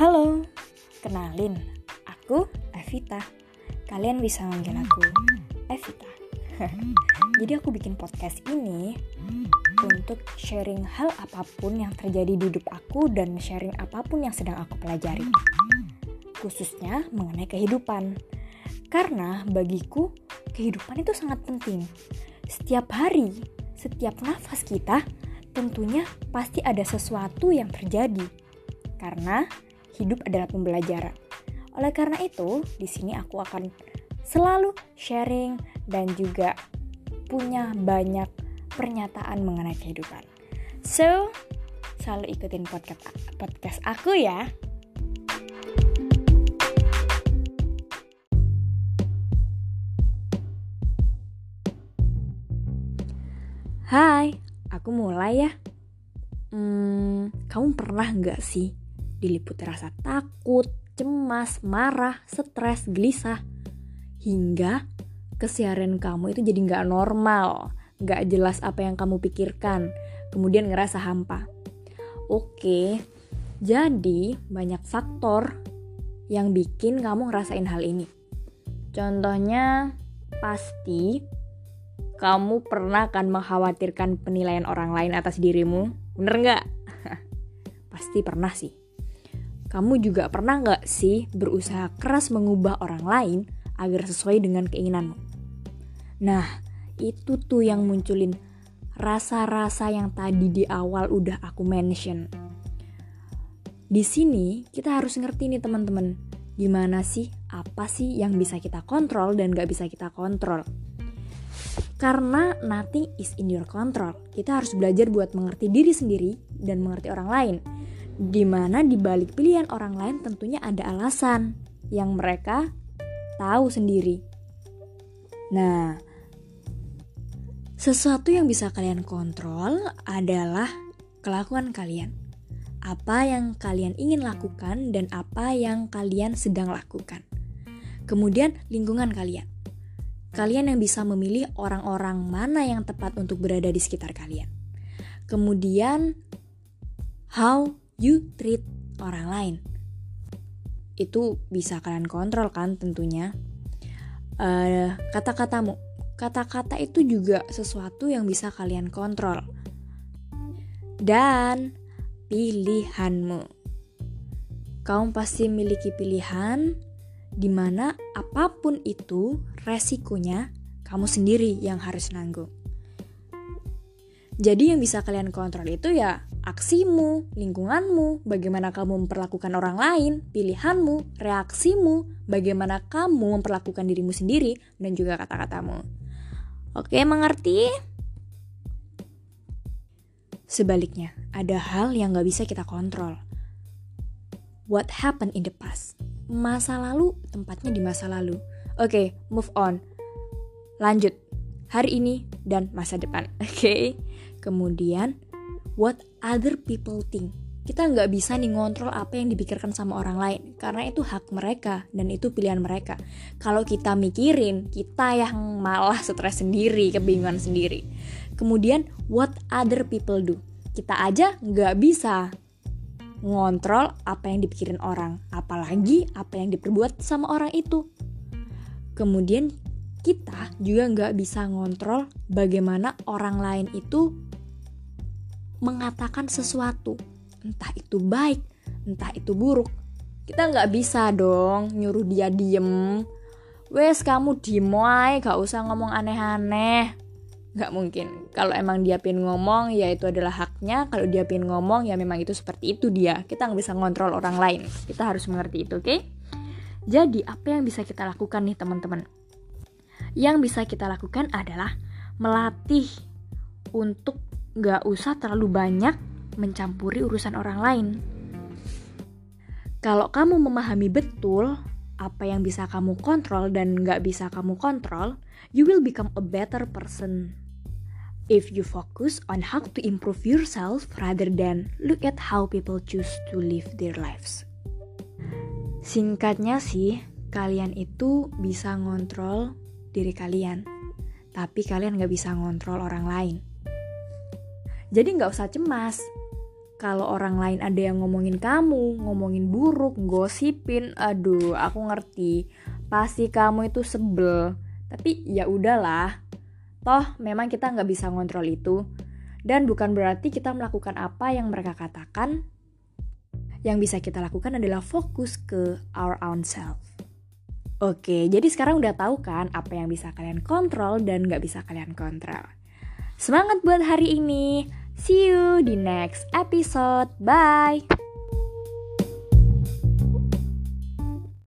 Halo, kenalin, aku Evita. Kalian bisa manggil aku Evita. Jadi aku bikin podcast ini untuk sharing hal apa pun yang terjadi di hidup aku dan sharing apa pun yang sedang aku pelajari. Khususnya mengenai kehidupan. Karena bagiku kehidupan itu sangat penting. Setiap hari, setiap nafas kita tentunya pasti ada sesuatu yang terjadi. Karena hidup adalah pembelajaran. Oleh karena itu, di sini aku akan selalu sharing dan juga punya banyak pernyataan mengenai kehidupan. So, selalu ikutin podcast podcast aku ya. Hai, aku mulai ya. Hmm, kamu pernah nggak sih diliputi rasa takut, cemas, marah, stres, gelisah, hingga keseharian kamu itu jadi nggak normal, nggak jelas apa yang kamu pikirkan, kemudian ngerasa hampa. Oke, jadi banyak faktor yang bikin kamu ngerasain hal ini. Contohnya, pasti kamu pernah akan mengkhawatirkan penilaian orang lain atas dirimu? Bener nggak? Pasti pernah sih. Kamu juga pernah nggak sih berusaha keras mengubah orang lain agar sesuai dengan keinginanmu? Nah, itu tuh yang munculin rasa-rasa yang tadi di awal udah aku mention. Di sini kita harus ngerti nih teman-teman, gimana sih, apa sih yang bisa kita kontrol dan gak bisa kita kontrol. Karena nothing is in your control. Kita harus belajar buat mengerti diri sendiri dan mengerti orang lain. Di mana di balik pilihan orang lain tentunya ada alasan yang mereka tahu sendiri. Nah, sesuatu yang bisa kalian kontrol adalah kelakuan kalian. Apa yang kalian ingin lakukan dan apa yang kalian sedang lakukan. Kemudian lingkungan kalian kalian yang bisa memilih orang-orang mana yang tepat untuk berada di sekitar kalian. Kemudian, how you treat orang lain. Itu bisa kalian kontrol kan tentunya. Uh, kata-katamu, kata-kata itu juga sesuatu yang bisa kalian kontrol. Dan pilihanmu. Kamu pasti memiliki pilihan di mana apa pun itu resikonya kamu sendiri yang harus nanggung. Jadi yang bisa kalian kontrol itu ya aksimu, lingkunganmu, bagaimana kamu memperlakukan orang lain, pilihanmu, reaksimu, bagaimana kamu memperlakukan dirimu sendiri, dan juga kata-katamu. Oke, mengerti? Sebaliknya, ada hal yang gak bisa kita kontrol. What happened in the past? masa lalu tempatnya di masa lalu. Oke, move on. Lanjut. Hari ini dan masa depan. Oke. Kemudian what other people think. Kita nggak bisa nih ngontrol apa yang dipikirkan sama orang lain karena itu hak mereka dan itu pilihan mereka. Kalau kita mikirin, kita yang malah stres sendiri, kebingungan sendiri. Kemudian what other people do. Kita aja nggak bisa ngontrol apa yang dipikirin orang, apalagi apa yang diperbuat sama orang itu. Kemudian kita juga nggak bisa ngontrol bagaimana orang lain itu mengatakan sesuatu, entah itu baik, entah itu buruk. Kita nggak bisa dong nyuruh dia diem. Wes kamu diem gak usah ngomong aneh-aneh. Nggak mungkin. Kalau emang dia pin ngomong ya itu adalah haknya. Kalau dia pin ngomong ya memang itu seperti itu dia. Kita nggak bisa ngontrol orang lain. Kita harus mengerti itu oke? Okay? jadi apa yang bisa kita lakukan nih teman-teman? Yang bisa kita lakukan adalah melatih untuk nggak usah terlalu banyak mencampuri urusan orang lain kalau kamu memahami betul apa yang bisa kamu kontrol dan nggak bisa kamu kontrol, you will become a better person. If you focus on how to improve yourself rather than look at how people choose to live their lives. Singkatnya sih, kalian itu bisa ngontrol diri kalian, tapi kalian nggak bisa ngontrol orang lain. Jadi nggak usah cemas, kalau orang lain ada yang ngomongin kamu, ngomongin buruk, gosipin, aduh, aku ngerti. Pasti kamu itu sebel. Tapi ya udahlah. Toh memang kita nggak bisa ngontrol itu. Dan bukan berarti kita melakukan apa yang mereka katakan. Yang bisa kita lakukan adalah fokus ke our own self. Oke, jadi sekarang udah tahu kan apa yang bisa kalian kontrol dan nggak bisa kalian kontrol. Semangat buat hari ini! See you di next episode. Bye.